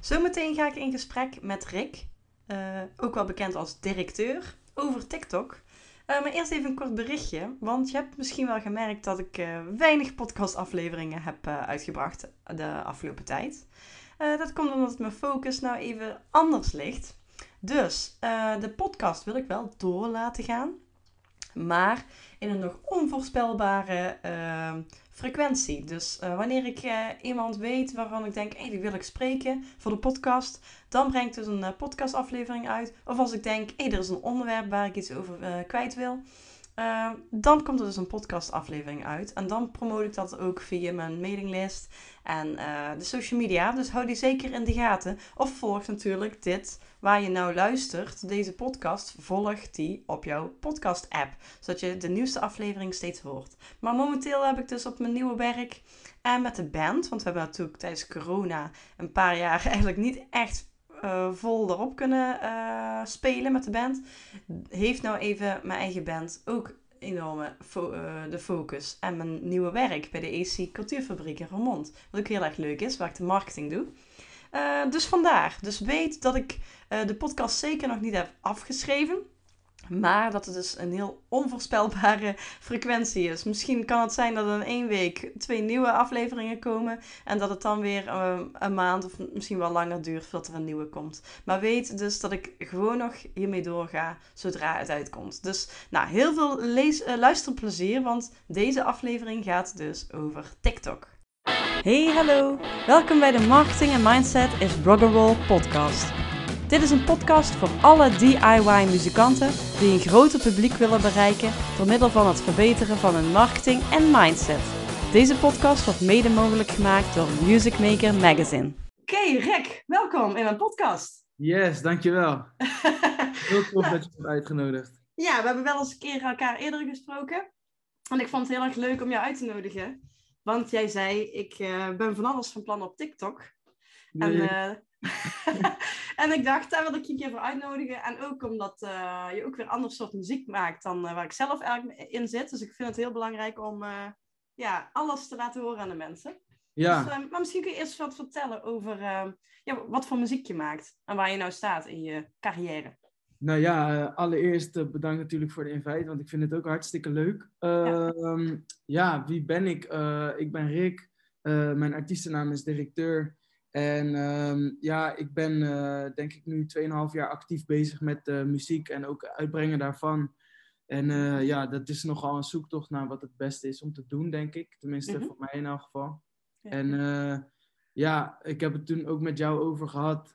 Zometeen ga ik in gesprek met Rick, uh, ook wel bekend als directeur, over TikTok. Uh, maar eerst even een kort berichtje, want je hebt misschien wel gemerkt dat ik uh, weinig podcastafleveringen heb uitgebracht de afgelopen tijd. dat komt omdat mijn focus nou even anders ligt. Dus de podcast wil ik wel door laten gaan, maar in een nog onvoorspelbare frequentie. Dus uh, wanneer ik uh, iemand weet waarvan ik denk, hé, hey, die wil ik spreken voor de podcast, dan breng ik dus een uh, podcastaflevering uit. Of als ik denk, hé, hey, er is een onderwerp waar ik iets over kwijt wil, dan komt er dus een podcastaflevering uit. En dan promote ik dat ook via mijn mailinglist en de social media. Dus hou die zeker in de gaten. Of volg natuurlijk dit waar je nou luistert, deze podcast, volg die op jouw podcast-app. Zodat je de nieuwste aflevering steeds hoort. Maar momenteel heb ik dus op mijn nieuwe werk en met de band, want we hebben natuurlijk tijdens corona een paar jaar eigenlijk niet echt uh, vol erop kunnen uh, spelen met de band. Heeft nou even mijn eigen band ook enorme fo uh, de focus. En mijn nieuwe werk bij de EC Cultuurfabriek in Vermont. Wat ook heel erg leuk is, waar ik de marketing doe. Dus vandaar. Dus weet dat ik de podcast zeker nog niet heb afgeschreven. Maar dat het dus een heel onvoorspelbare frequentie is. Misschien kan het zijn dat er in één week twee nieuwe afleveringen komen. En dat het dan weer uh, een maand of misschien wel langer duurt voordat er een nieuwe komt. Maar weet dus dat ik gewoon nog hiermee doorga zodra het uitkomt. Dus nou, heel veel lees, uh, luisterplezier. Want deze aflevering gaat dus over TikTok. Hey, hallo. Welkom bij de Marketing en Mindset is Roll podcast. Dit is een podcast voor alle DIY-muzikanten die een groter publiek willen bereiken door middel van het verbeteren van hun marketing en mindset. Deze podcast wordt mede mogelijk gemaakt door Music Maker Magazine. Oké, okay, Rick, welkom in mijn podcast. Yes, dankjewel. Heel tof dat je hebt uitgenodigd. Ja, we hebben wel eens een keer elkaar eerder gesproken. En ik vond het heel erg leuk om jou uit te nodigen. Want jij zei, ik uh, ben van alles van plan op TikTok. En, uh, en ik dacht, daar wil ik je een keer voor uitnodigen. En ook omdat uh, je ook weer ander soort muziek maakt dan waar ik zelf eigenlijk in zit. Dus ik vind het heel belangrijk om ja, alles te laten horen aan de mensen. Ja. Dus, maar misschien kun je eerst wat vertellen over ja, wat voor muziek je maakt. En waar je nou staat in je carrière. Nou ja, allereerst bedankt natuurlijk voor de invite, want ik vind het ook hartstikke leuk. Ja, uh, ja wie ben ik? Eh, ik ben Rick. mijn artiestennaam is Directeur. En um, ja, ik ben denk ik nu 2,5 jaar actief bezig met muziek en ook uitbrengen daarvan. En ja, dat is nogal een zoektocht naar wat het beste is om te doen, denk ik. Tenminste, -hmm. voor mij in elk geval. Ja. En ja, ik heb het toen ook met jou over gehad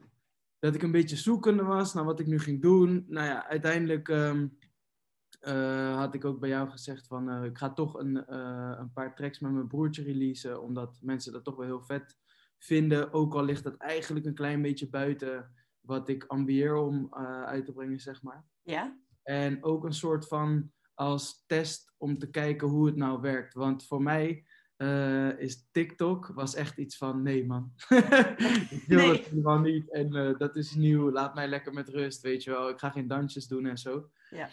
dat ik een beetje zoekende was naar wat ik nu ging doen. Nou ja, uiteindelijk um, uh, had ik ook bij jou gezegd van ik ga toch een, een paar tracks met mijn broertje releasen, omdat mensen dat toch wel heel vet vinden. Ook al ligt dat eigenlijk een klein beetje buiten wat ik ambieer om uit te brengen, zeg maar. Ja. En ook een soort van als test om te kijken hoe het nou werkt. Want voor mij uh, is TikTok was echt iets van nee man. ik wil nee. het helemaal niet en uh, dat is nieuw. Laat mij lekker met rust, weet je wel. Ik ga geen dansjes doen en zo. Ja.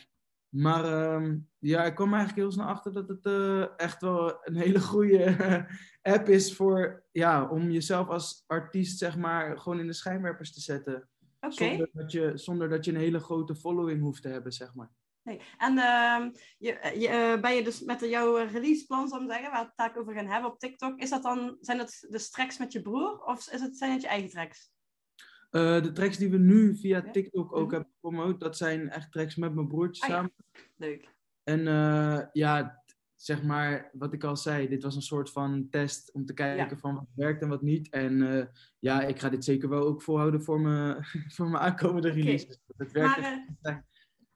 Maar um, ja, ik kwam eigenlijk heel snel achter dat het uh, echt wel een hele goede app is voor, ja, om jezelf als artiest, zeg maar, gewoon in de schijnwerpers te zetten. Okay. Zonder, dat je, zonder dat je een hele grote following hoeft te hebben, zeg maar. Nee. En uh, je, je, uh, ben je dus met jouw releaseplan, zou ik zeggen, waar we het taak over gaan hebben op TikTok, is dat dan, zijn het de tracks met je broer of is het, zijn het je eigen tracks? Uh, de tracks die we nu via TikTok ook -hmm. hebben gepromoot, dat zijn echt tracks met mijn broertje ah, samen. Ja. Leuk. En ja, zeg maar, wat ik al zei, dit was een soort van test om te kijken ja. van wat werkt en wat niet. En ja, ik ga dit zeker wel ook volhouden voor mijn, voor mijn aankomende releases. Het werkt maar,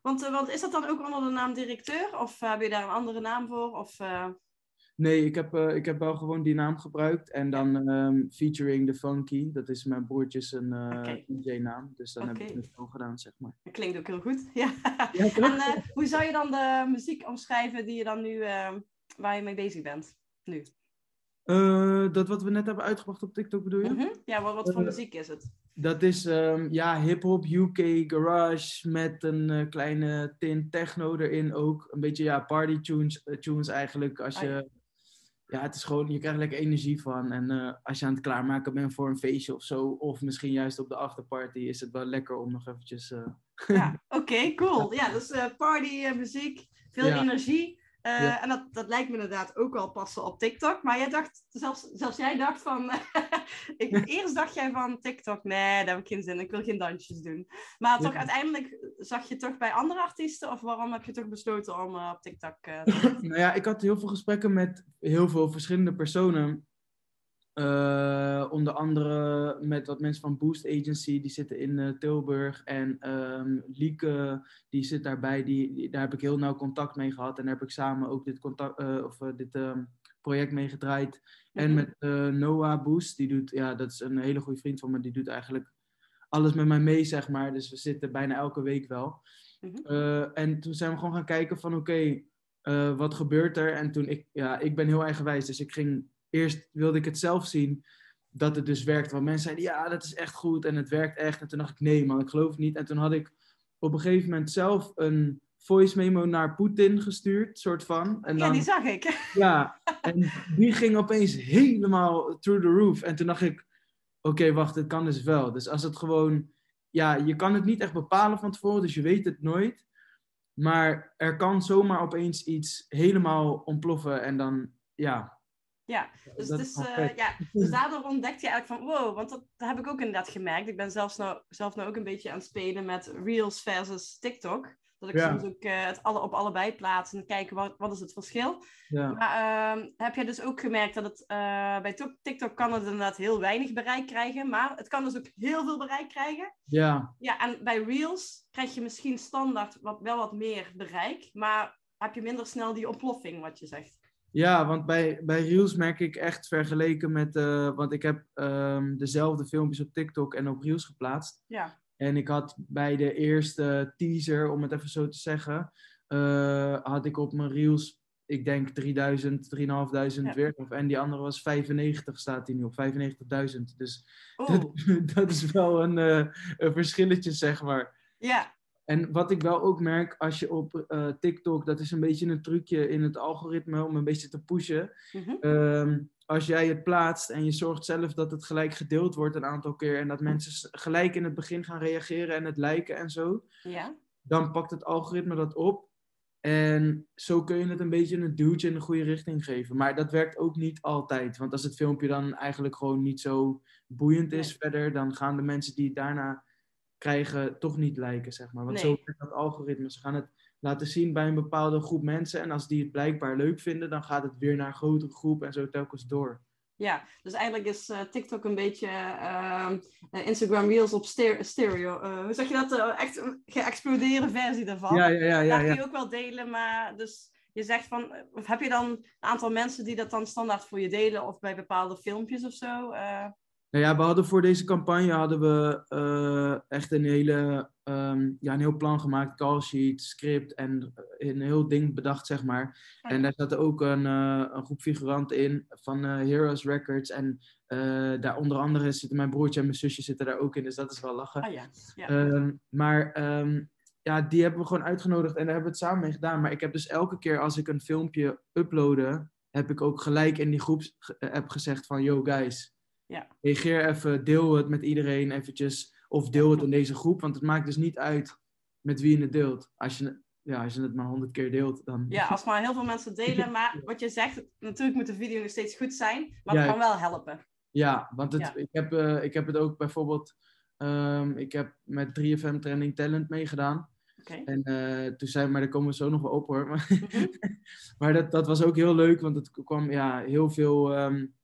want, want is dat dan ook onder de naam directeur? Of heb je daar een andere naam voor? Of. Nee, ik heb, ik heb wel gewoon die naam gebruikt. En dan um, featuring The Funky. Dat is mijn broertjes een okay. DJ-naam. Dus dan okay. heb ik het zo gedaan, zeg maar. Dat klinkt ook heel goed. ja. ja en hoe zou je dan de muziek omschrijven die je dan nu, ehm, waar je mee bezig bent? Nu? dat wat we net hebben uitgebracht op TikTok bedoel je? Mm -hmm. Ja, wat, wat voor muziek is het? Dat is um, ja, hip-hop, UK, garage met een uh, kleine tint techno erin ook. Een beetje ja, party tunes, uh, tunes eigenlijk. Als je, ja, het is gewoon, je krijgt lekker energie van. En eh, als je aan het klaarmaken bent voor een feestje of zo, of misschien juist op de afterparty, is het wel lekker om nog eventjes... Uh... Ja, oké, cool. Ja, dus uh, party, muziek, veel energie. Uh, En dat, dat lijkt me inderdaad ook wel passen op TikTok. Maar jij dacht, zelfs, zelfs jij dacht van. ik, eerst dacht jij van TikTok, nee, daar heb ik geen zin in. Ik wil geen dansjes doen. Maar toch uiteindelijk zag je toch bij andere artiesten? Of waarom heb je toch besloten om uh, op TikTok uh, te Nou ja, ik had heel veel gesprekken met heel veel verschillende personen. Uh, onder andere met wat mensen van Boost Agency, die zitten in uh, Tilburg. En um, Lieke, die zit daarbij, die, daar heb ik heel nauw contact mee gehad. En daar heb ik samen ook dit, contact, uh, of, dit um, project mee gedraaid. Mm -hmm. En met Noah Boost, die doet, ja, dat is een hele goede vriend van me, die doet eigenlijk alles met mij mee, zeg maar. Dus we zitten bijna elke week wel. Mm -hmm. en toen zijn we gewoon gaan kijken van, oké, okay, wat gebeurt er? En toen, ik, ja, ik ben heel eigenwijs, dus ik ging eerst wilde ik het zelf zien dat het dus werkt. Want mensen zeiden, ja, dat is echt goed en het werkt echt. En toen dacht ik, nee man, ik geloof het niet. En toen had ik op een gegeven moment zelf een voice memo naar Poetin gestuurd, soort van. En dan, ja, die zag ik. Ja, en die ging opeens helemaal through the roof. En toen dacht ik, oké, okay, wacht, het kan dus wel. Dus als het gewoon, ja, je kan het niet echt bepalen van tevoren, dus je weet het nooit. Maar er kan zomaar opeens iets helemaal ontploffen en dan, ja, ja, dus, dus, uh, ja, dus daardoor ontdekte je eigenlijk van wow, want dat, dat, heb ik ook inderdaad gemerkt. Ik ben zelfs nou, zelf nou ook een beetje aan het spelen met Reels versus TikTok. Dat ik ja. soms ook uh, het alle, op allebei plaats en kijken wat, wat is het verschil. Ja. Maar uh, heb jij dus ook gemerkt dat het uh, bij TikTok kan het inderdaad heel weinig bereik krijgen, maar het kan dus ook heel veel bereik krijgen. Ja. Ja, en bij Reels krijg je misschien standaard wat, wel wat meer bereik, maar heb je minder snel die ontploffing, wat je zegt. Ja, want bij, bij Reels merk ik echt vergeleken met. Uh, want ik heb um, dezelfde filmpjes op TikTok en op Reels geplaatst. Ja. En ik had bij de eerste teaser, om het even zo te zeggen. Uh, had ik op mijn Reels, ik denk 3000, 3500 ja. weer. En die andere was 95, staat die nu op 95.000. Dus oh. dat, dat, is wel een, uh, een verschilletje, zeg maar. Ja. En wat ik wel ook merk als je op uh, TikTok, dat is een beetje een trucje in het algoritme om een beetje te pushen. Mm-hmm. Um, als jij het plaatst en je zorgt zelf dat het gelijk gedeeld wordt een aantal keer en dat mensen gelijk in het begin gaan reageren en het liken en zo, ja. dan pakt het algoritme dat op. En zo kun je het een beetje een duwtje in de goede richting geven. Maar dat werkt ook niet altijd. Want als het filmpje dan eigenlijk gewoon niet zo boeiend is nee. verder, dan gaan de mensen die daarna krijgen toch niet lijken, zeg maar. Want nee. zo werkt dat algoritme. Ze gaan het laten zien bij een bepaalde groep mensen. En als die het blijkbaar leuk vinden, dan gaat het weer naar een grotere groep en zo telkens door. Ja, dus eigenlijk is uh, TikTok een beetje uh, Instagram Reels op stereo. Uh, hoe zeg je dat? echt een geëxplodeerde versie daarvan. Ja, ja, ja. ja kun je ook wel delen, maar dus je zegt van... Of heb je dan een aantal mensen die dat dan standaard voor je delen? Of bij bepaalde filmpjes of zo? Nou ja, we hadden voor deze campagne hadden we uh, echt een, hele, um, ja, een heel plan gemaakt, call sheet, script en een heel ding bedacht, zeg maar. En daar zat ook een, uh, een groep figuranten in van uh, Heroes Records. En daar onder andere zitten mijn broertje en mijn zusje zitten daar ook in, dus dat is wel lachen. Ah, ja. Ja. Um, maar um, ja, die hebben we gewoon uitgenodigd en daar hebben we het samen mee gedaan. Maar ik heb dus elke keer als ik een filmpje uploadde, heb ik ook gelijk in die groepsapp gezegd van, yo guys... Ja. Reageer even, deel het met iedereen eventjes. Of deel het in deze groep. Want het maakt dus niet uit met wie je het deelt. Als je, ja, als je het maar honderd keer deelt, dan... Ja, als maar heel veel mensen delen. Maar wat je zegt, natuurlijk moet de video nog steeds goed zijn. Maar ja, het kan wel helpen. Ja, want het, ja. Ik, heb, uh, ik heb het ook bijvoorbeeld... Um, ik heb met 3FM Trending Talent meegedaan. Okay. En uh, toen zei maar daar komen we zo nog wel op hoor. Maar, mm-hmm. maar dat, dat was ook heel leuk, want het kwam ja, heel veel... Um,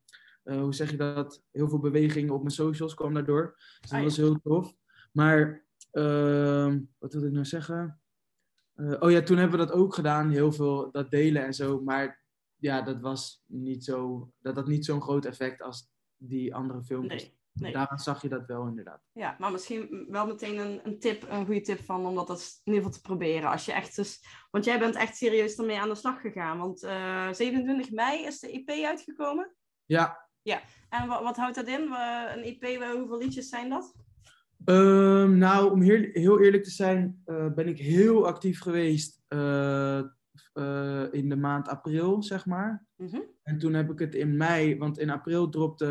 uh, hoe zeg je dat? Heel veel beweging op mijn socials kwam daardoor. Dus dat ah, was ja. heel tof. Maar, uh, wat wil ik nou zeggen? Uh, oh ja, toen hebben we dat ook gedaan. Heel veel dat delen en zo. Maar ja, dat was niet zo... Dat had niet zo'n groot effect als die andere filmpjes. Nee. Nee. Daaraan zag je dat wel inderdaad. Ja, maar misschien wel meteen een, een tip, een goede tip van om dat in ieder geval te proberen. Als je echt dus, want jij bent echt serieus ermee aan de slag gegaan. Want uh, 27 mei is de EP uitgekomen. Ja, ja, en wat, wat houdt dat in? Een EP, hoeveel liedjes zijn dat? Um, nou, om heel, heel eerlijk te zijn, uh, ben ik heel actief geweest uh, eh, in de maand april, zeg maar. Mhm. En toen heb ik het in mei, want in april dropte,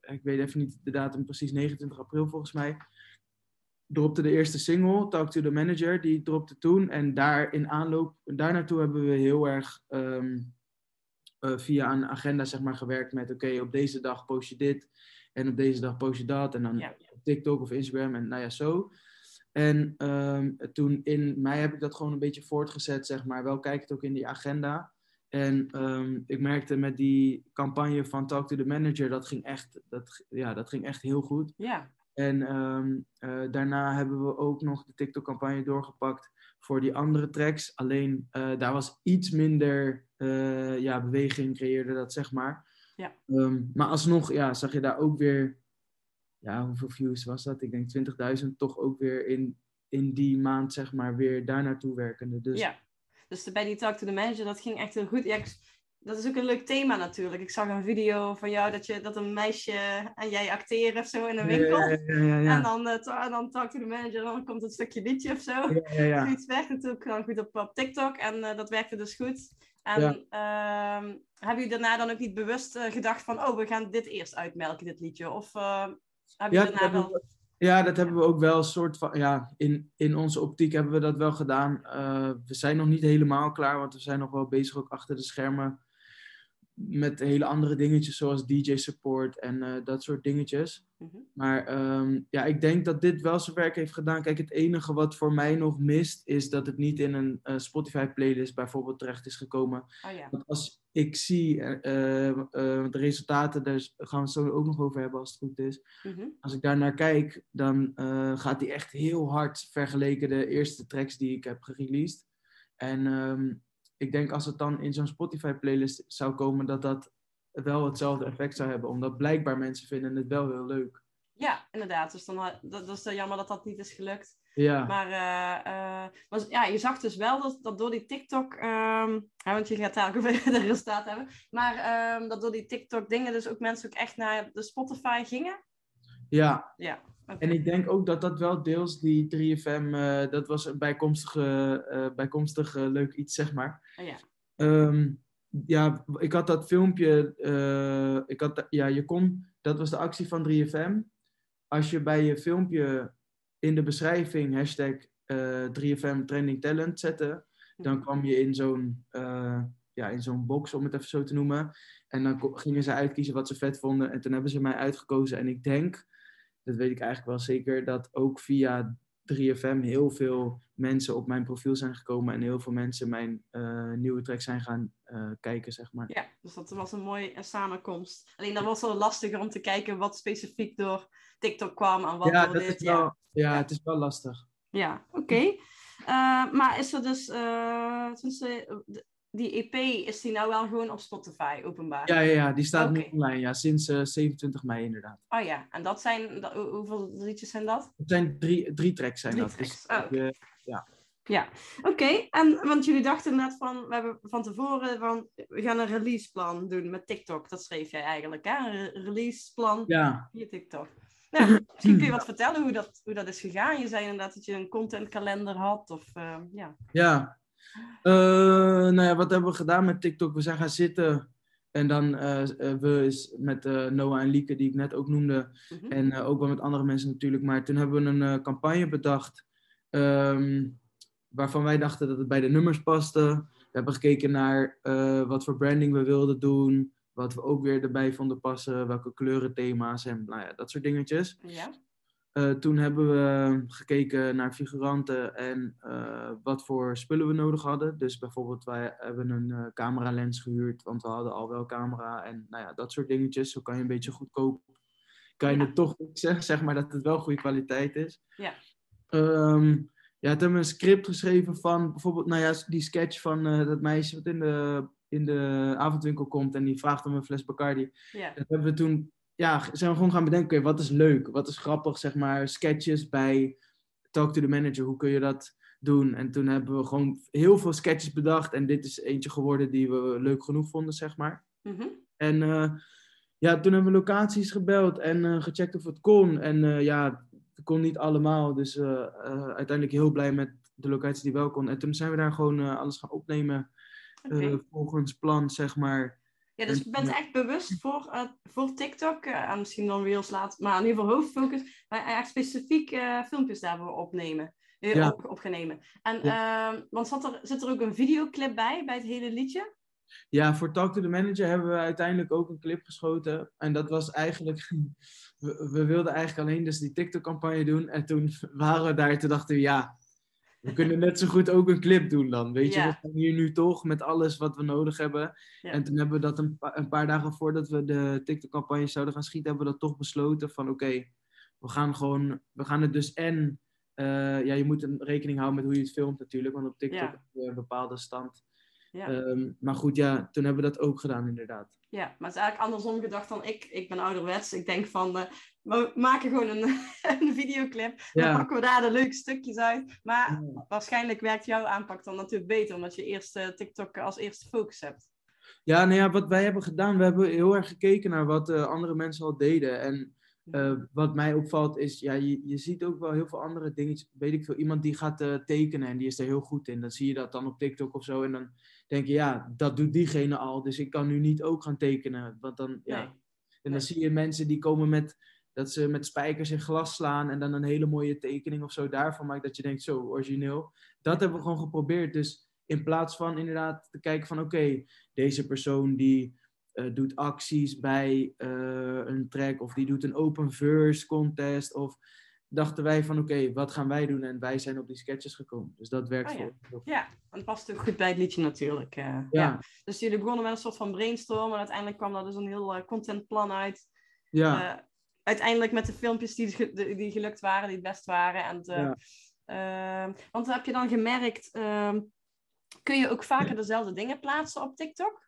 eh, ik weet even niet de datum precies, 29 april volgens mij, dropte de eerste single, Talk to the Manager, die dropte toen. En daar in aanloop, daar naartoe hebben we heel erg ehm, eh, via een agenda zeg maar, gewerkt met, oké, op deze dag post je dit en op deze dag post je dat. En dan Ja. op TikTok of Instagram en nou ja, zo. En ehm, toen in mei heb ik dat gewoon een beetje voortgezet, zeg maar. Wel kijkend ook in die agenda. En ehm, ik merkte met die campagne van Talk to the Manager, dat ging echt, dat, ja, dat ging echt heel goed. Ja. En ehm, eh, daarna hebben we ook nog de TikTok-campagne doorgepakt voor die andere tracks. Alleen eh, daar was iets minder eh, ja, beweging, creëerde dat zeg maar. Ja. Ehm, maar alsnog ja, zag je daar ook weer, ja, hoeveel views was dat? Ik denk 20.000, toch ook weer in, in die maand zeg maar weer daar naartoe werkende. Dus Ja. Dus bij die Talk to the Manager, dat ging echt heel goed. Ja, ik- dat is ook een leuk thema natuurlijk. Ik zag een video van jou dat, je, dat een meisje en jij acteren of zo in een winkel. Ja, ja, ja, ja. En dan, eh, en dan Talk to the Manager, dan komt het stukje liedje of zo. Ja, ja, ja. Zoiets werkt natuurlijk dan goed op, op TikTok en eh, dat werkte dus goed. En ehm, hebben jullie daarna dan ook niet bewust eh, gedacht van, oh, we gaan dit eerst uitmelken, dit liedje? Of uh, heb je Ja, daarna hebben wel... we, ja, dat hebben we ook wel een soort van. Ja, in, in onze optiek hebben we dat wel gedaan. Eh, we zijn nog niet helemaal klaar, want we zijn nog wel bezig ook achter de schermen. Met hele andere dingetjes, zoals DJ-support en eh, dat soort dingetjes. Mhm. Maar ehm, ja, ik denk dat dit wel zijn werk heeft gedaan. Kijk, het enige wat voor mij nog mist, is dat het niet in een eh, Spotify-playlist bijvoorbeeld terecht is gekomen. Oh ja. Want als ik zie eh, de resultaten, daar gaan we het zo ook nog over hebben als het goed is Mhm. als ik daar naar kijk, dan gaat die echt heel hard vergeleken de eerste tracks die ik heb gereleased. En ehm, ik denk als het dan in zo'n Spotify-playlist zou komen, dat dat wel hetzelfde effect zou hebben. Omdat blijkbaar mensen vinden het wel heel leuk. Ja, inderdaad. Dus dan, ha- dat, dat is jammer dat dat niet is gelukt. Ja, Maar, eh, eh, maar ja, je zag dus wel dat, dat door die TikTok, ehm, want je gaat daar ook over de resultaten hebben, maar ehm, dat door die TikTok dingen dus ook mensen ook echt naar de Spotify gingen. ja. Ja. En ik denk ook dat dat wel deels die 3FM, eh, dat was een bijkomstige, eh bijkomstig eh, leuk iets, zeg maar. Oh, ja. Ehm, ja, ik had dat filmpje, ik had, ja, je kon, dat was de actie van 3FM. Als je bij je filmpje in de beschrijving hashtag eh, 3FM Trending Talent zette, dan kwam je in zo'n ja, in zo'n box, om het even zo te noemen. En dan gingen ze uitkiezen wat ze vet vonden. En toen hebben ze mij uitgekozen. En ik denk, dat weet ik eigenlijk wel zeker, dat ook via 3FM heel veel mensen op mijn profiel zijn gekomen. En heel veel mensen mijn eh, nieuwe track zijn gaan eh, kijken, zeg maar. Ja, dus dat was een mooie eh, samenkomst. Alleen dat was wel lastiger om te kijken wat specifiek door TikTok kwam en wat ja, door dat dit. is wel, Ja, het is wel lastig. ja oké. Maar is er dus, d- die EP, is die nou wel gewoon op Spotify openbaar? Ja, ja, ja die staat nu online. Ja, sinds eh, 27 mei inderdaad. Oh ja, en dat zijn, dat- hoeveel liedjes zijn dat? Het zijn drie, drie tracks zijn Drie dat. tracks, Dus, oh, oké. eh, Ja, oké. En want jullie dachten inderdaad van, we hebben van tevoren van, we gaan een releaseplan doen met TikTok. Dat schreef jij eigenlijk, hè? Een re- releaseplan ja, via TikTok. Nou, misschien kun je wat vertellen hoe dat, hoe dat is gegaan. Je zei inderdaad dat je een contentkalender had, of eh, ja. Ja. Eh, nou ja, wat hebben we gedaan met TikTok? We zijn gaan zitten. En dan eh, eh, we is met Noah en Lieke, die ik net ook noemde. Mhm. En ook wel met andere mensen natuurlijk. Maar toen hebben we een campagne bedacht. ehm, waarvan wij dachten dat het bij de nummers paste. We hebben gekeken naar wat voor branding we wilden doen. Wat we ook weer erbij vonden passen. Welke kleurenthema's en nou ja, dat soort dingetjes. Ja, Eh, toen hebben we gekeken naar figuranten en eh, wat voor spullen we nodig hadden. Dus bijvoorbeeld, wij hebben een eh cameralens gehuurd, want we hadden al wel camera en nou ja, dat soort dingetjes. Zo kan je een beetje goedkoop, kan je Ja. het toch fixen, zeg maar dat het wel goede kwaliteit is. Ja. Ehm, ja, toen hebben we een script geschreven van bijvoorbeeld, nou ja, die sketch van dat meisje wat in de, in de avondwinkel komt en die vraagt om een fles Bacardi. ja, Dat hebben we toen, ja, zijn we gewoon gaan bedenken, oké, wat is leuk, wat is grappig, zeg maar, sketches bij Talk to the Manager, hoe kun je dat doen? En toen hebben we gewoon heel veel sketches bedacht en dit is eentje geworden die we leuk genoeg vonden, zeg maar. Mhm. En eh, ja, toen hebben we locaties gebeld en eh, gecheckt of het kon. En eh, ja, het kon niet allemaal, dus uiteindelijk heel blij met de locatie die wel kon. En toen zijn we daar gewoon alles gaan opnemen volgens plan, zeg maar. Ja, dus je bent echt bewust voor, eh, voor TikTok, eh, en misschien dan Reels laat, maar in ieder geval hoofdfocus, maar echt specifiek eh, filmpjes daarvoor opnemen, eh, Ja. op, opgenomen. En, ehm, want zat er, zit er ook een videoclip bij, bij het hele liedje? Ja, voor Talk to the Manager hebben we uiteindelijk ook een clip geschoten. En dat was eigenlijk... We, we wilden eigenlijk alleen dus die TikTok-campagne doen. En toen waren we daar, toen dachten we, ja... We kunnen net zo goed ook een clip doen dan. Weet je, Ja. we zijn hier nu toch met alles wat we nodig hebben. Ja. En toen hebben we dat een, pa- een paar dagen voordat we de TikTok-campagne zouden gaan schieten, hebben we dat toch besloten van oké, we gaan gewoon, we gaan het dus en, eh, ja, je moet een rekening houden met hoe je het filmt natuurlijk, want op TikTok Ja. heb je een bepaalde stand. Ja. Ehm, maar goed, ja, toen hebben we dat ook gedaan inderdaad. Ja, maar het is eigenlijk andersom gedacht dan ik. Ik ben ouderwets. Ik denk van, eh, we maken gewoon een, een videoclip. Dan pakken we daar de leuke stukjes uit. Maar Ja. waarschijnlijk werkt jouw aanpak dan natuurlijk beter, omdat je eerst eh, TikTok als eerste focus hebt. Ja, nou ja, wat wij hebben gedaan, we hebben heel erg gekeken naar wat eh, andere mensen al deden. En wat mij opvalt is, ja, je, je ziet ook wel heel veel andere dingetjes. Weet ik veel, iemand die gaat tekenen en die is er heel goed in. Dan zie je dat dan op TikTok of zo. En dan denk je, ja, dat doet diegene al. Dus ik kan nu niet ook gaan tekenen. Want dan, ja. Nee. En dan Nee. zie je mensen die komen met, dat ze met spijkers in glas slaan. En dan een hele mooie tekening of zo daarvan maakt. Dat je denkt, zo, origineel. Dat hebben we gewoon geprobeerd. Dus in plaats van inderdaad te kijken van, oké, deze persoon die eh, doet acties bij eh, een track of die doet een open verse contest of dachten wij van oké, wat gaan wij doen? En wij zijn op die sketches gekomen. Dus dat werkt Oh ja. voor. Ja, en het past ook goed bij het liedje natuurlijk. eh, ja. Ja, Dus jullie begonnen met een soort van brainstorm en uiteindelijk kwam daar dus een heel eh, contentplan uit. ja, Eh, uiteindelijk met de filmpjes die, die gelukt waren, die het best waren. En de, Ja. ehm, want heb je dan gemerkt, ehm, kun je ook vaker dezelfde dingen plaatsen op TikTok?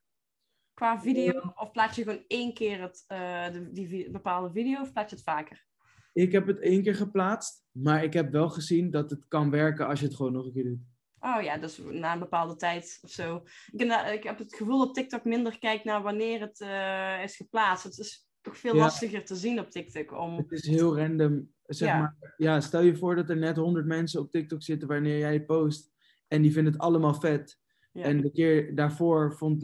Qua video? Of plaats je gewoon één keer het, de, die bepaalde video of plaats je het vaker? Ik heb het één keer geplaatst, maar ik heb wel gezien dat het kan werken als je het gewoon nog een keer doet. Oh ja, dus na een bepaalde tijd of zo. Ik, heb- ik heb het gevoel dat TikTok minder kijkt naar wanneer het eh, is geplaatst. Het is toch veel Ja. lastiger te zien op TikTok. Om... Het is heel random. Zeg Ja. maar, ja, stel je voor dat er net 100 mensen op TikTok zitten wanneer jij post en die vinden het allemaal vet. Ja. En de keer daarvoor vond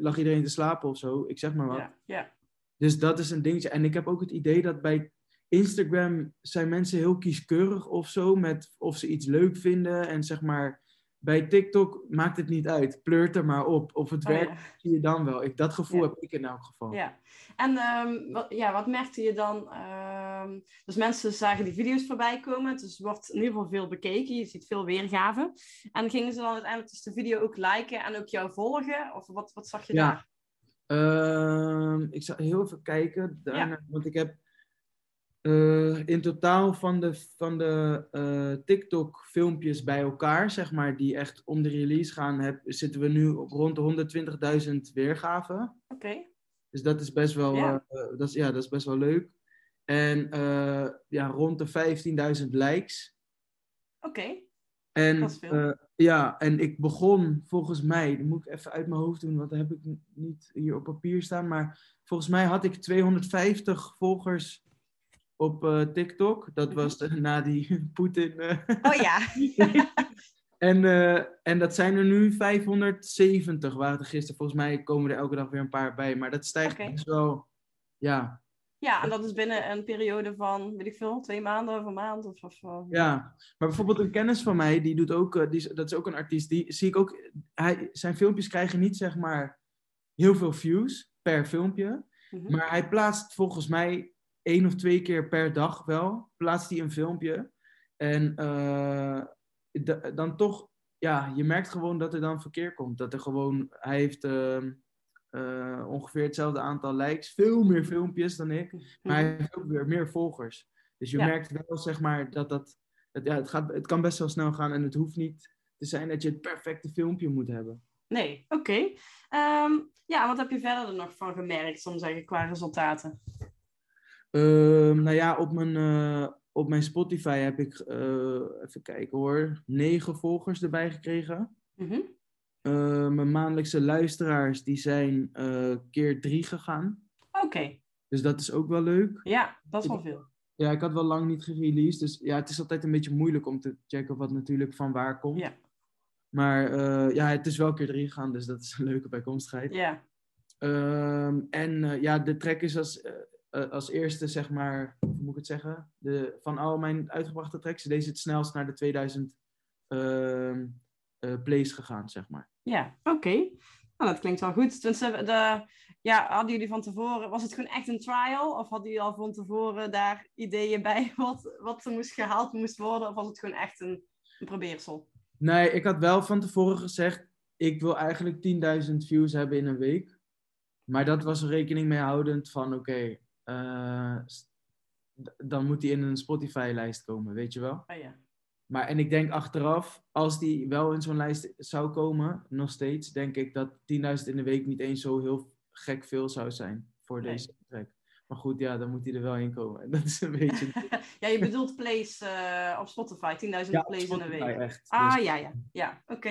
lag iedereen te slapen of zo. Ik zeg maar wat. ja, ja. Dus dat is een dingetje. En ik heb ook het idee dat bij Instagram zijn mensen heel kieskeurig of zo met of ze iets leuk vinden. En zeg maar, bij TikTok maakt het niet uit. Pleurt er maar op. Of het Oh, werkt, ja. zie je dan wel. Ik, dat gevoel Ja. heb ik in elk geval. Ja, en ehm, wat, ja, wat merkte je dan? Ehm, dus mensen zagen die video's voorbij komen, dus er wordt in ieder geval veel bekeken, je ziet veel weergaven. En gingen ze dan uiteindelijk dus de video ook liken en ook jou volgen? Of wat, wat zag je Ja. daar? Ehm, ik zal heel even kijken. Daarna, Want ik heb eh, in totaal van de, van de eh, TikTok-filmpjes bij elkaar, zeg maar, die echt om de release gaan, heb, zitten we nu op rond de 120.000 weergaven. Oké, Dus dat is best wel, Ja. eh, dat is, ja, dat is best wel leuk. En ja, rond de 15.000 likes. oké. En, veel. eh, ja, en ik begon volgens mij, dat moet ik even uit mijn hoofd doen, want dat heb ik niet hier op papier staan. Maar volgens mij had ik 250 volgers op eh, TikTok. Dat Mhm. was de- na die Poetin. eh, Oh ja, en, eh, en dat zijn er nu 570, waren er gisteren. Volgens mij komen er elke dag weer een paar bij. Maar dat stijgt Oké. best wel. Ja, ja, en dat is binnen een periode van, weet ik veel, twee maanden of een maand of, of ja. Maar bijvoorbeeld een kennis van mij, die doet ook, die, dat is ook een artiest. Die zie ik ook, hij, zijn filmpjes krijgen niet zeg maar heel veel views per filmpje. Mhm. Maar hij plaatst volgens mij één of twee keer per dag wel, plaatst hij een filmpje. En eh, da- dan toch, ja, je merkt gewoon dat er dan verkeer komt. Dat er gewoon, hij heeft ehm, eh, ongeveer hetzelfde aantal likes, veel meer filmpjes dan ik. Maar hij heeft ook weer meer volgers. Dus je Ja. merkt wel, zeg maar, dat dat, het, ja, het, gaat, het kan best wel snel gaan en het hoeft niet te zijn dat je het perfecte filmpje moet hebben. Nee, oké. Ehm, ja, wat heb je verder er nog van gemerkt, soms zeggen, qua resultaten? Ehm, nou ja, op mijn, eh, op mijn Spotify heb ik, eh, even kijken hoor, negen volgers erbij gekregen. Mhm. Eh, mijn maandelijkse luisteraars, die zijn eh, keer drie gegaan. Oké, Dus dat is ook wel leuk. ja, dat is wel veel. Ja, ik had wel lang niet gereleased. Dus ja, het is altijd een beetje moeilijk om te checken wat natuurlijk van waar komt. Ja. Maar eh, ja, het is wel keer drie gegaan, dus dat is een leuke bijkomstigheid. Ja. Ehm, en eh, ja, de track is als, eh, als eerste, zeg maar, hoe moet ik het zeggen? De, van al mijn uitgebrachte tracks, deze is het snelst naar de 2000 ehm, eh, plays gegaan, zeg maar. Ja, oké. Nou, dat klinkt wel goed. Tenminste, de, ja, hadden jullie van tevoren, was het gewoon echt een trial? Of hadden jullie al van tevoren daar ideeën bij wat, wat er moest gehaald moest worden? Of was het gewoon echt een, een probeersel? Nee, ik had wel van tevoren gezegd, ik wil eigenlijk 10.000 views hebben in een week. Maar dat was er rekening mee houdend van, oké, d- dan moet die in een Spotify-lijst komen, weet je wel? Oh ja. Maar en ik denk achteraf, als die wel in zo'n lijst zou komen, nog steeds, denk ik dat 10.000 in de week niet eens zo heel gek veel zou zijn voor Nee. deze track. Maar goed, ja, dan moet hij er wel in komen. En dat is een beetje... ja, je bedoelt plays eh, op Spotify, 10.000 ja, plays in Spotify week. echt. Ah, Dus- ja, ja. Ja, oké.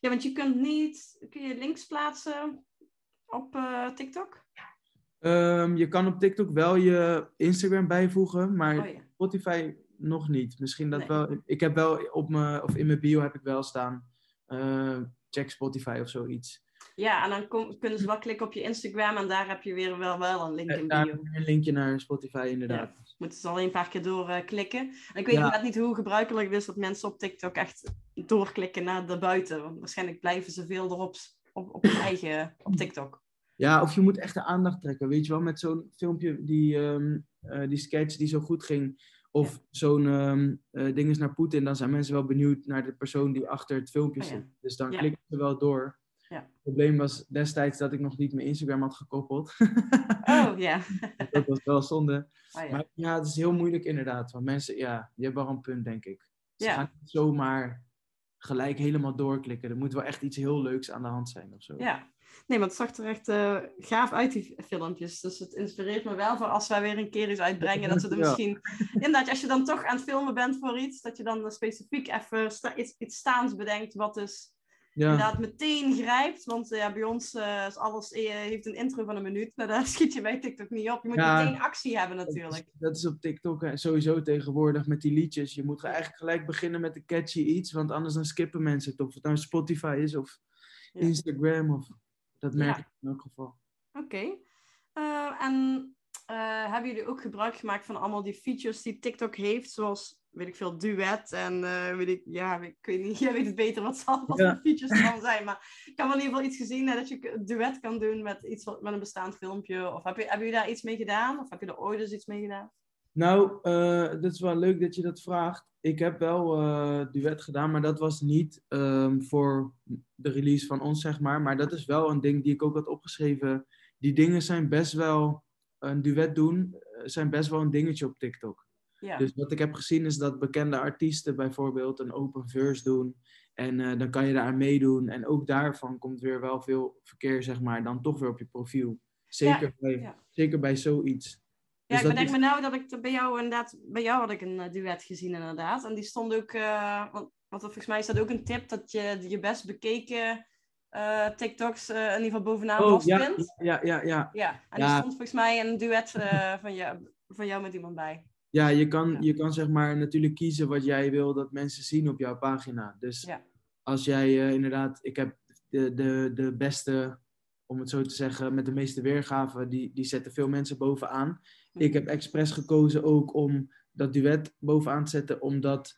Ja, want je kunt niet... Kun je links plaatsen op eh, TikTok? Ehm, je kan op TikTok wel je Instagram bijvoegen, maar Oh ja. Spotify nog niet. Misschien dat Nee. wel. Ik heb wel op mijn, of in mijn bio heb ik wel staan. eh, check Spotify of zoiets. Ja, en dan kom- kunnen ze wel klikken op je Instagram en daar heb je weer wel, wel een link in daar bio. een linkje naar Spotify, inderdaad. Moeten ze alleen een paar keer doorklikken. en ik weet Ja. inderdaad niet hoe gebruikelijk het is dat mensen op TikTok echt doorklikken naar de buiten. Want waarschijnlijk blijven ze veel erop op, op hun eigen op TikTok. Ja, of je moet echt de aandacht trekken. Weet je wel, met zo'n filmpje, die, ehm, eh, die sketch die zo goed ging. Of zo'n ehm eh, ding is naar Poetin. Dan zijn mensen wel benieuwd naar de persoon die achter het filmpje Oh ja. zit. Dus dan klikken ze wel door. Ja. Het probleem was destijds dat ik nog niet mijn Instagram had gekoppeld. Oh ja. dat was wel zonde. Oh. Maar ja, het is heel moeilijk inderdaad. Want mensen, ja, die hebben wel een punt, denk ik. Ze gaan niet zomaar gelijk helemaal doorklikken. Er moet wel echt iets heel leuks aan de hand zijn of zo. ja. Nee, maar het zag er echt eh, gaaf uit, die filmpjes. Dus het inspireert me wel voor als wij weer een keer iets uitbrengen. Dat we er Ja. misschien... Inderdaad, als je dan toch aan het filmen bent voor iets, dat je dan specifiek even sta- iets, iets staans bedenkt wat dus Ja. inderdaad meteen grijpt. Want eh, ja, bij ons eh, is alles heeft een intro van een minuut. Nou, daar schiet je bij TikTok niet op. Je moet Ja. meteen actie hebben Dat is, natuurlijk. dat is op TikTok en sowieso tegenwoordig met die liedjes. Je moet eigenlijk gelijk beginnen met een catchy iets, want anders dan skippen mensen het. Of het nou Spotify is of. Instagram. Of, dat merk Ja. ik in elk geval. Oké. Eh, en eh, hebben jullie ook gebruik gemaakt van allemaal die features die TikTok heeft? Zoals, weet ik veel, duet en eh, weet ik, ja, ik weet niet, jij weet het beter wat, zal, wat Ja. features dan zijn. Maar ik heb wel in ieder geval iets gezien hè, dat je een duet kan doen met, iets wat, met een bestaand filmpje. Of heb je, hebben jullie daar iets mee gedaan? Of heb je er ooit eens iets mee gedaan? Nou, eh dat is wel leuk dat je dat vraagt. Ik heb wel eh, duet gedaan, maar dat was niet ehm, voor de release van ons, zeg maar. Maar dat is wel een ding die ik ook had opgeschreven. Die dingen zijn best wel, een duet doen, eh, zijn best wel een dingetje op TikTok. Ja. Dus wat ik heb gezien is dat bekende artiesten bijvoorbeeld een open verse doen. En dan kan je daar aan meedoen. En ook daarvan komt weer wel veel verkeer, zeg maar, dan toch weer op je profiel. Zeker, bij, ja. zeker bij zoiets. Ja, Dus ik bedenk is- me nou dat ik bij jou inderdaad, bij jou had ik een eh, duet gezien inderdaad. En die stond ook, eh, want, want volgens mij is dat ook een tip dat je je best bekeken eh, TikToks in ieder geval bovenaan Oh, ja, vastpint. ja, ja, ja. Ja, en Ja. er stond volgens mij een duet van, jou, van jou met iemand bij. Ja, je kan, Ja. je kan zeg maar natuurlijk kiezen wat jij wil dat mensen zien op jouw pagina. Dus Ja. als jij inderdaad, ik heb de, de, de beste, om het zo te zeggen, met de meeste weergaven, die, die zetten veel mensen bovenaan. Ik heb expres gekozen ook om dat duet bovenaan te zetten, omdat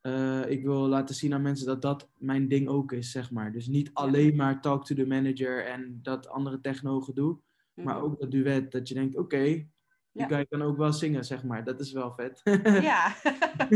eh, ik wil laten zien aan mensen dat dat mijn ding ook is, zeg maar. Dus niet alleen maar talk to the manager en dat andere techno gedoe, Mhm. maar ook dat duet, dat je denkt, oké, die Ja. guy kan ook wel zingen, zeg maar. Dat is wel vet. Ja.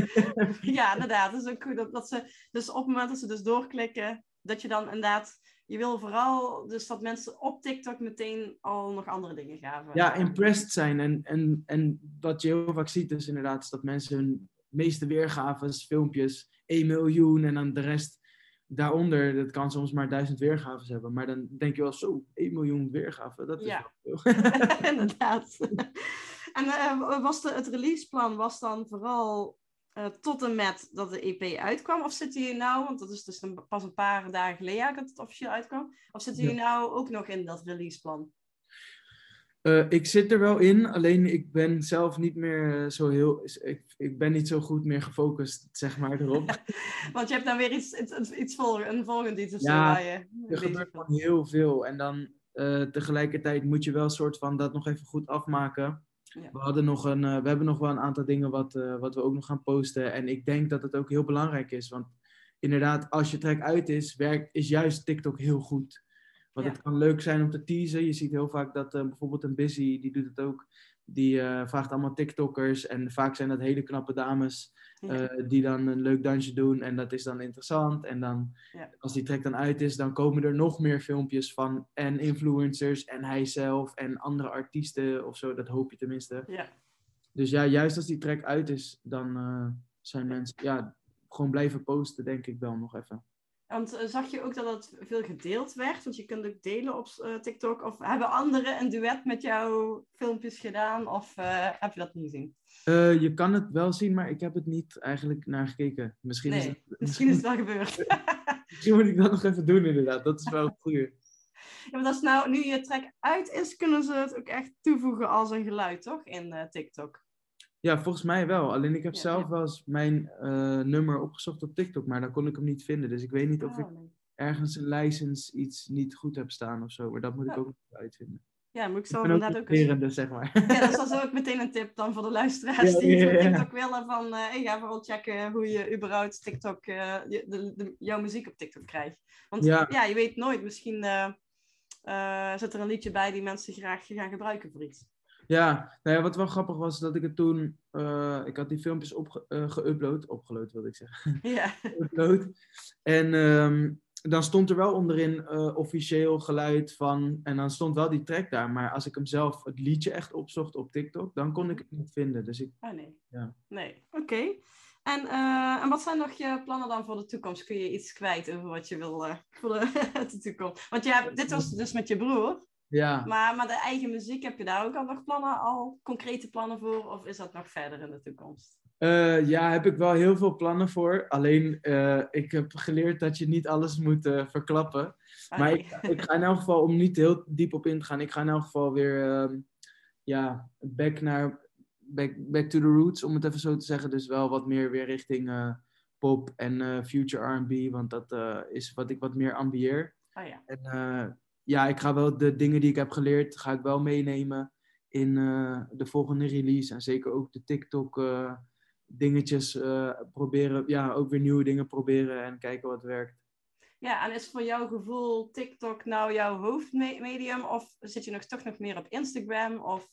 ja, inderdaad. Dat is ook goed dat, dat ze, dus op het moment dat ze dus doorklikken, dat je dan inderdaad, je wil vooral dus dat mensen op TikTok meteen al nog andere dingen gaven. ja, impressed zijn. En, en, en wat je heel vaak ziet is inderdaad is dat mensen hun meeste weergaves, filmpjes, 1 miljoen en dan de rest daaronder, dat kan soms maar duizend weergaves hebben. Maar dan denk je wel zo, 1 miljoen weergaven, dat is Ja. wel veel. Inderdaad. En eh, was de, het releaseplan was dan vooral eh, tot en met dat de EP uitkwam? Of zitten jullie nou, want dat is dus een- pas een paar dagen geleden dat het officieel uitkwam, of zitten Ja. jullie nou ook nog in dat releaseplan? Uh, ik zit er wel in, alleen ik ben zelf niet meer zo heel. Ik, ik ben niet zo goed meer gefocust, zeg maar, erop. Want je hebt dan weer iets, iets, iets volgen, een volgend iets of ja, zo. je er gebeurt gewoon heel veel. En dan uh, tegelijkertijd moet je wel soort van dat nog even goed afmaken. Ja. We, hadden nog een, uh, we hebben nog wel een aantal dingen wat, wat we ook nog gaan posten. En ik denk dat het ook heel belangrijk is. Want inderdaad, als je track uit is, werkt, is juist TikTok heel goed. Want het kan leuk zijn om te teasen. Je ziet heel vaak dat uh, bijvoorbeeld een Busy, die doet het ook. Die uh, vraagt allemaal TikTokkers. En vaak zijn dat hele knappe dames uh, die dan een leuk dansje doen. En dat is dan interessant. En dan, ja. als die track dan uit is, dan komen er nog meer filmpjes van. En influencers en hij zelf en andere artiesten of zo. Dat hoop je tenminste. Ja. Dus ja, juist als die track uit is, dan zijn mensen ja, gewoon blijven posten, denk ik wel nog even. Want uh, zag je ook dat het veel gedeeld werd? Want je kunt ook delen op uh, TikTok. Of hebben anderen een duet met jouw filmpjes gedaan? Of uh, heb je dat niet gezien? je kan het wel zien, maar ik heb het niet eigenlijk naar gekeken. Misschien, nee, is, het, misschien, misschien is het wel gebeurd. misschien moet ik dat nog even doen, inderdaad. Dat is wel goeie. Ja, maar als nou nu je track uit is, kunnen ze het ook echt toevoegen als een geluid, toch? In TikTok. Ja, volgens mij wel. Alleen ik heb ja, zelf ja. wel eens mijn uh, nummer opgezocht op TikTok, maar dan kon ik hem niet vinden. Dus ik weet niet of oh, ik ergens een license iets niet goed heb staan of zo. Maar dat moet ik ook nog uitvinden. Ja, moet ik zo ik inderdaad ook eens... zeg maar. Ja, dat is ook meteen een tip dan voor de luisteraars ja, die ja, TikTok willen. Van, uh, hey, ga vooral checken hoe je überhaupt TikTok, uh, de, de, de, jouw muziek op TikTok krijgt. Want ja, je weet nooit, misschien zit er een liedje bij die mensen graag gaan gebruiken voor iets. Ja, nou ja, wat wel grappig was, dat ik het toen... Uh, ik had die filmpjes op, uh, geüpload. Opgeload, wilde ik zeggen. Ja. Upload. En um, dan stond er wel onderin uh, officieel geluid van... En dan stond wel die track daar. Maar als ik hem zelf, het liedje echt opzocht op TikTok... dan kon ik het niet vinden. Dus ik... Oh, nee. Ja. Nee, oké. Okay. En, en wat zijn nog je plannen dan voor de toekomst? Kun je iets kwijt over wat je wil voor de, de toekomst? Want ja, dit was dus met je broer. Ja. Maar, maar de eigen muziek, heb je daar ook al nog plannen, al concrete plannen voor? Of is dat nog verder in de toekomst? Uh, ja, heb ik wel heel veel plannen voor. Alleen, uh, ik heb geleerd dat je niet alles moet uh, verklappen. Ah, maar ik, ik, ga in elk geval, om niet heel diep op in te gaan, ik ga in elk geval weer ja, back naar back, back to the roots, om het even zo te zeggen. Dus wel wat meer weer richting pop en future R&B, want dat is wat ik wat meer ambieer. Oh, ja. En ja, ik ga wel de dingen die ik heb geleerd, ga ik wel meenemen in uh, de volgende release. En zeker ook de TikTok uh, dingetjes uh, proberen. Ja, ook weer nieuwe dingen proberen en kijken wat werkt. Ja, en is voor jouw gevoel TikTok nou jouw hoofdmedium? Of zit je nog toch nog meer op Instagram? Of...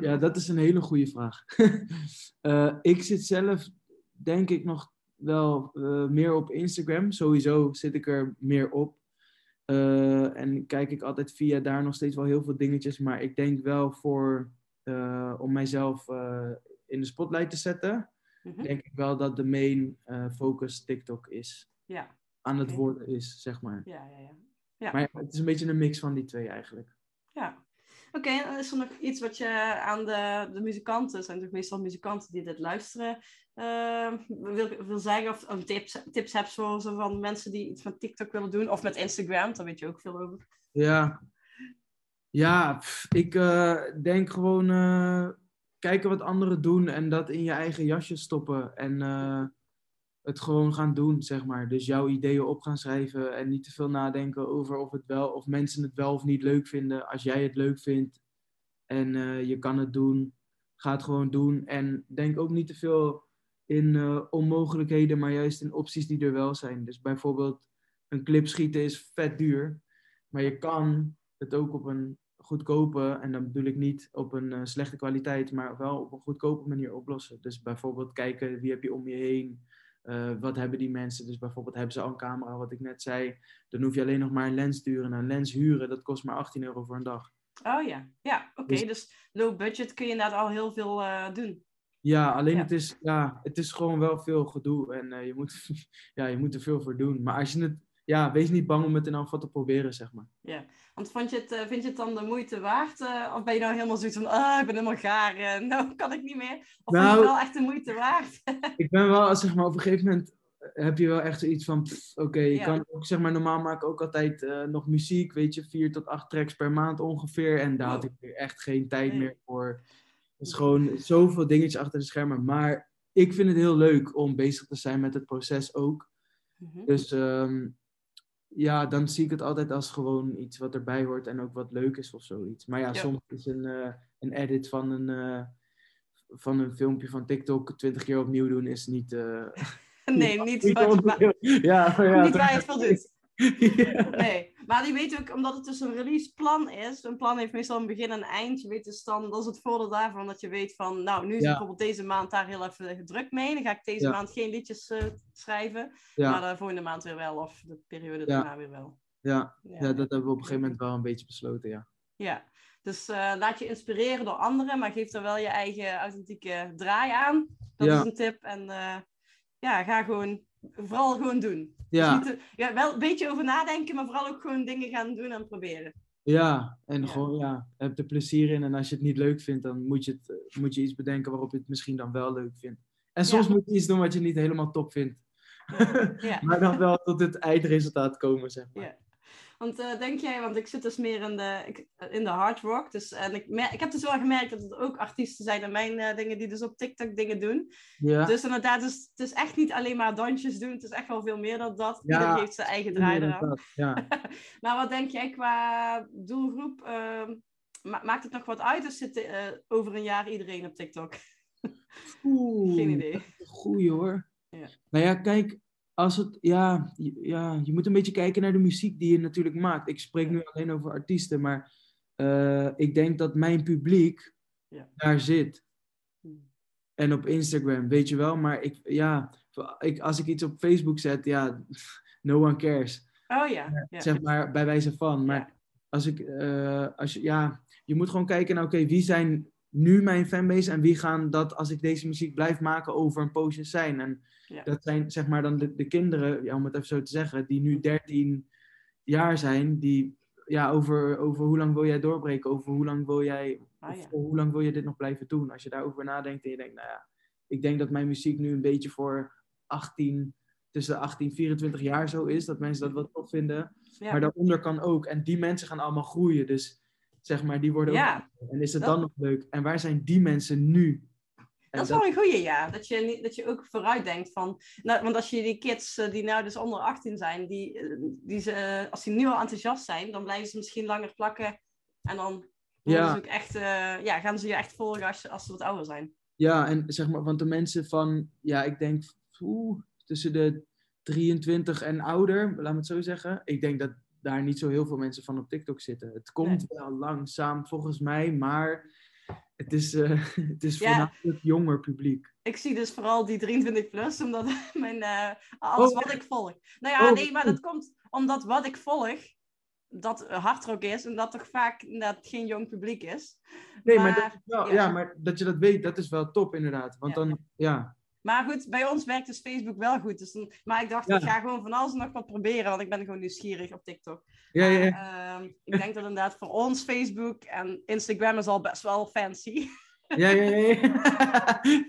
ja, dat is een hele goede vraag. ik zit zelf, denk ik, nog wel meer op Instagram. Sowieso zit ik er meer op. Uh, en kijk ik altijd via daar nog steeds wel heel veel dingetjes. Maar ik denk wel voor, uh, om mijzelf uh, in de spotlight te zetten, mm-hmm. denk ik wel dat de main focus TikTok is. Ja. Aan het okay. worden is, zeg maar. Ja, ja, ja. ja. Maar het is een beetje een mix van die twee eigenlijk. Ja. Oké, okay, en is er nog iets wat je aan de, de muzikanten, zijn toch meestal muzikanten die dit luisteren, uh, wil, wil zeggen? Of, tips, tips hebt voor zo van mensen die iets met TikTok willen doen? Of met Instagram, daar weet je ook veel over. Ja, ja ik uh, denk gewoon uh, kijken wat anderen doen en dat in je eigen jasje stoppen. En het gewoon gaan doen, zeg maar. Dus jouw ideeën op gaan schrijven en niet te veel nadenken over of, het wel, of mensen het wel of niet leuk vinden. Als jij het leuk vindt en uh, je kan het doen, ga het gewoon doen. En denk ook niet te veel in uh, onmogelijkheden, maar juist in opties die er wel zijn. Dus bijvoorbeeld een clip schieten is vet duur, maar je kan het ook op een goedkope, en dan bedoel ik niet op een uh, slechte kwaliteit, maar wel op een goedkope manier oplossen. Dus bijvoorbeeld kijken wie heb je om je heen, uh, wat hebben die mensen? Dus bijvoorbeeld hebben ze al een camera, wat ik net zei. Dan hoef je alleen nog maar een lens te huren. een lens huren, dat kost maar 18 euro voor een dag. Oh ja, ja oké. Okay. Dus, dus, low budget kun je inderdaad al heel veel uh, doen. Ja, alleen ja. Het, is, ja, het is gewoon wel veel gedoe. En uh, je, moet, ja, je moet er veel voor doen. Maar als je het ja, wees niet bang om het in afval te proberen, zeg maar. Ja, want vond je het, uh, vind je het dan de moeite waard? Uh, of ben je nou helemaal zoiets van, ah, ik ben helemaal gaar, uh, nou kan ik niet meer? Of nou, vind je het wel echt de moeite waard? ik ben wel, zeg maar, op een gegeven moment heb je wel echt zoiets van, oké, je Ja. kan ook, zeg maar, normaal maken ook altijd eh, nog muziek, weet je, vier tot acht tracks per maand ongeveer. En daar had Oh. ik weer echt geen tijd Nee. meer voor. Het is gewoon zoveel dingetjes achter de schermen. Maar ik vind het heel leuk om bezig te zijn met het proces ook. Mhm. Dus ehm, ja, dan zie ik het altijd als gewoon iets wat erbij hoort en ook wat leuk is of zoiets. Maar ja, Ja. soms is een, eh, een edit van een, eh, van een filmpje van TikTok twintig keer opnieuw doen is niet... eh, Nee, niet wat ja, maar ja, niet waar je het voor doet. Ja. Nee, maar die weet ook, omdat het dus een releaseplan is. Een plan heeft meestal een begin en een eind. Je weet dus dan, dat is het voordeel daarvan, dat je weet van, nou, nu is Ja. bijvoorbeeld deze maand daar heel even druk mee. Dan ga ik deze Ja. maand geen liedjes eh, schrijven. Maar de volgende maand weer wel, of de periode daarna weer wel. ja, Ja, dat hebben we op een gegeven moment wel een beetje besloten, ja. Ja. Dus eh, laat je inspireren door anderen, maar geef er wel je eigen authentieke draai aan. Dat is een tip. En eh, ja, ga gewoon, vooral gewoon doen. Dus Ja, te- ja, wel een beetje over nadenken, maar vooral ook gewoon dingen gaan doen en proberen. ja, en Ja. gewoon, ja, heb er plezier in. En als je het niet leuk vindt, dan moet je, het, eh, moet je iets bedenken waarop je het misschien dan wel leuk vindt. En soms Ja. moet je iets doen wat je niet helemaal top vindt. Ja. maar dan wel tot het eindresultaat komen, zeg maar. Want eh, denk jij, want ik zit dus meer in de, ik- in de hard rock. Dus, en ik, mer- ik heb dus wel gemerkt dat het ook artiesten zijn en mijn eh, dingen die dus op TikTok dingen doen. Ja, Dus inderdaad, dus, het is echt niet alleen maar dansjes doen. Het is echt wel veel meer dan dat. Ja, Iedereen geeft zijn eigen draai eraan. ja. Maar wat denk jij qua doelgroep? ehm, ma- maakt het nog wat uit? Of zit eh, over een jaar iedereen op TikTok? Oeh, Geen idee. Goeie hoor. Ja. Nou ja, kijk, als het, ja, je- ja, je moet een beetje kijken naar de muziek die je natuurlijk maakt. Ik spreek nu alleen over artiesten, maar eh, ik denk dat mijn publiek Ja. daar zit. Hmm. En op Instagram, weet je wel. Maar ik, ja, ik, als ik iets op Facebook zet, ja, no one cares. Oh ja. ja. Zeg maar, bij wijze van. Maar Ja. als ik, eh, als je, ja, je moet gewoon kijken naar, oké, wie zijn nu mijn fanbase en wie gaan dat, als ik deze muziek blijf maken, over een poosje zijn. En Ja. dat zijn, zeg maar, dan de, de kinderen, ja, om het even zo te zeggen, die nu 13 jaar zijn, die, ja, over, over hoe lang wil jij doorbreken, over hoe lang wil jij, Ah, ja. hoe lang wil je dit nog blijven doen? Als je daarover nadenkt en je denkt, nou ja, ik denk dat mijn muziek nu een beetje voor 18, tussen de 18 en 24 jaar zo is, dat mensen dat wel tof vinden. Ja. Maar daaronder kan ook. En die mensen gaan allemaal groeien. Dus zeg maar, die worden Ja. ook. En is het Dat- dan nog leuk? En waar zijn die mensen nu? En Dat is wel een goeie, ja. Dat je, dat je ook vooruit denkt van... Nou, want als je die kids eh, die nou dus onder 18 zijn, die, eh, die ze, eh, als die nu al enthousiast zijn, dan blijven ze misschien langer plakken. En dan Ja. ze ook echt, ja, gaan ze je echt volgen als, ze wat ouder zijn. Ja, en zeg maar, want de mensen van, ja, ik denk oeh, tussen de 23 en ouder, laat me het zo zeggen. Ik denk dat daar niet zo heel veel mensen van op TikTok zitten. Het komt wel langzaam volgens mij, maar het is, eh, het is Ja. voornamelijk jonger publiek. Ik zie dus vooral die 23 plus, omdat mijn, eh, alles Oh, wat ik volg. Nou ja, Oh, nee, maar dat komt omdat wat ik volg, dat hardrock is en dat toch vaak inderdaad geen jong publiek is. Nee, maar, Maar, dat wel, ja. ja. maar dat je dat weet, dat is wel top inderdaad. Want Ja. dan, ja, Maar goed, bij ons werkt dus Facebook wel goed. Dus dan, maar ik dacht, Ja. ik ga gewoon van alles en nog wat proberen, want ik ben gewoon nieuwsgierig op TikTok. ja, ja, Maar, ehm, ik denk dat inderdaad voor ons Facebook en Instagram is al best wel fancy. Ja, ja, ja. ja.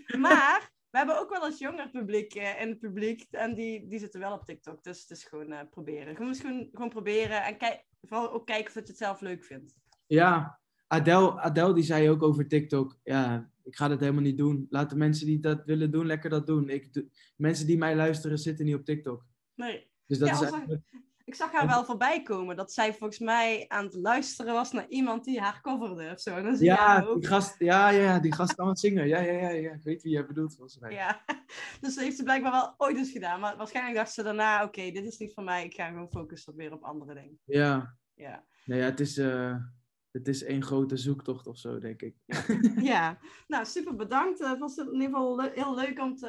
maar we hebben ook wel eens jonger publiek eh, in het publiek en die, die zitten wel op TikTok. Dus het is gewoon eh, proberen. Gewoon, gewoon, gewoon proberen en kijk, vooral ook kijken of je het zelf leuk vindt. Ja, Adele, Adele die zei ook over TikTok. Ja, ik ga dat helemaal niet doen. Laat de mensen die dat willen doen, lekker dat doen. Ik, mensen die mij luisteren, zitten niet op TikTok. Nee. Dus dat Ja, is eigenlijk... Ik zag haar wel voorbij komen dat zij volgens mij aan het luisteren was naar iemand die haar coverde of zo. Dan zie Ja, die gast, ja, ja, ja, die gast kan het zingen. Ja, ja, ja, ja, ik weet wie jij bedoelt volgens mij. Ja, dus dat heeft ze blijkbaar wel ooit eens gedaan. Maar waarschijnlijk dacht ze daarna, oké, dit is niet voor mij. Ik ga gewoon focussen weer op andere dingen. Ja, Ja, nou ja, het is, eh, het is één grote zoektocht of zo, denk ik. ja. nou super bedankt. Eh, Het was in ieder geval le- heel leuk om te,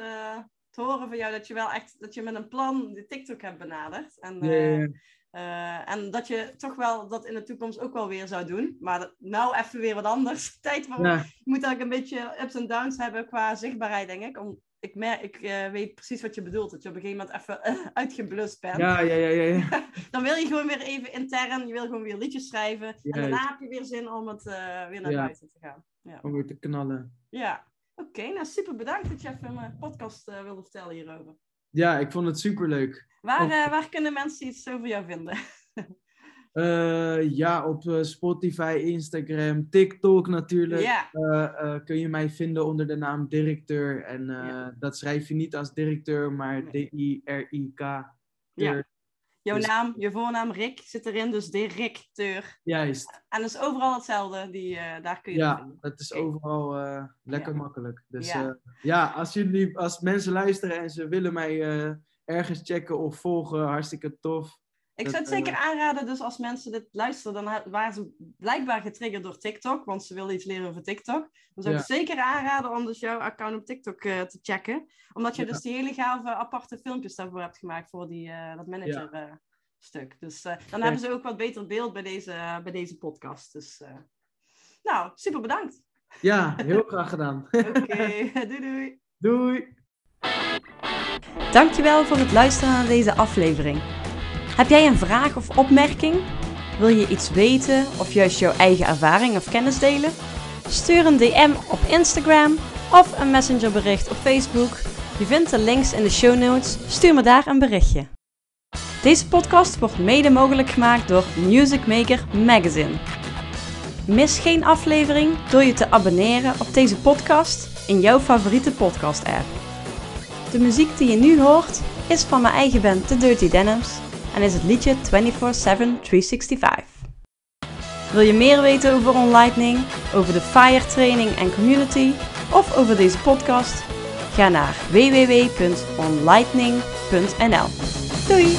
te horen van jou dat je wel echt, dat je met een plan de TikTok hebt benaderd. En, eh, eh, en dat je toch wel dat in de toekomst ook wel weer zou doen. Maar dat- nou even weer wat anders. Tijd voor, Ja, je moet eigenlijk een beetje ups en downs hebben qua zichtbaarheid, denk ik. Om, ik merk, ik eh, weet precies wat je bedoelt. Dat je op een gegeven moment even eh, uitgeblust bent. ja, ja, ja, ja, ja. Dan wil je gewoon weer even intern, je wil gewoon weer liedjes schrijven. En daarna heb je weer zin om het eh, weer naar buiten te gaan. Ja, Om weer te knallen. ja. oké. nou super bedankt dat je even mijn podcast wilde vertellen hierover. Ja, ik vond het superleuk. Waar, waar kunnen mensen iets over jou vinden? Eh, ja, op eh, Spotify, Instagram, TikTok natuurlijk. Ja, eh, kun je mij vinden onder de naam directeur. En Ja. dat schrijf je niet als directeur, maar Nee. D-I-R-I-K. Ja. jouw dus- naam, je voornaam Rick zit erin, dus directeur. Juist. En dat is overal hetzelfde, die, daar kun je Ja, vinden. dat is overal lekker Ja. makkelijk. Dus Ja. ja, ja als, jullie, als mensen luisteren en ze willen mij ergens checken of volgen, hartstikke tof. Ik zou het zeker aanraden, dus als mensen dit luisteren, dan waren ze blijkbaar getriggerd door TikTok, want ze willen iets leren over TikTok. Dan zou ik Ja. zeker aanraden om dus jouw account op TikTok eh, te checken. Omdat je Ja. dus die hele gave aparte filmpjes daarvoor hebt gemaakt voor die, eh, dat manager eh, stuk. Dus eh, dan hebben ze ook wat beter beeld bij deze, bij deze podcast. Dus eh, nou, super bedankt. Ja, heel graag gedaan. Oké, doei doei. Doei! Dankjewel voor het luisteren naar deze aflevering. Heb jij een vraag of opmerking? Wil je iets weten of juist jouw eigen ervaring of kennis delen? Stuur een DM op Instagram of een messengerbericht op Facebook. Je vindt de links in de show notes. Stuur me daar een berichtje. Deze podcast wordt mede mogelijk gemaakt door Music Maker Magazine. Mis geen aflevering door je te abonneren op deze podcast in jouw favoriete podcast app. De muziek die je nu hoort is van mijn eigen band The Dirty Denims en is het liedje 24-7-365. Wil je meer weten over OnLightning, over de FIRE training en community of over deze podcast? Ga naar www.onlightning.nl. Doei!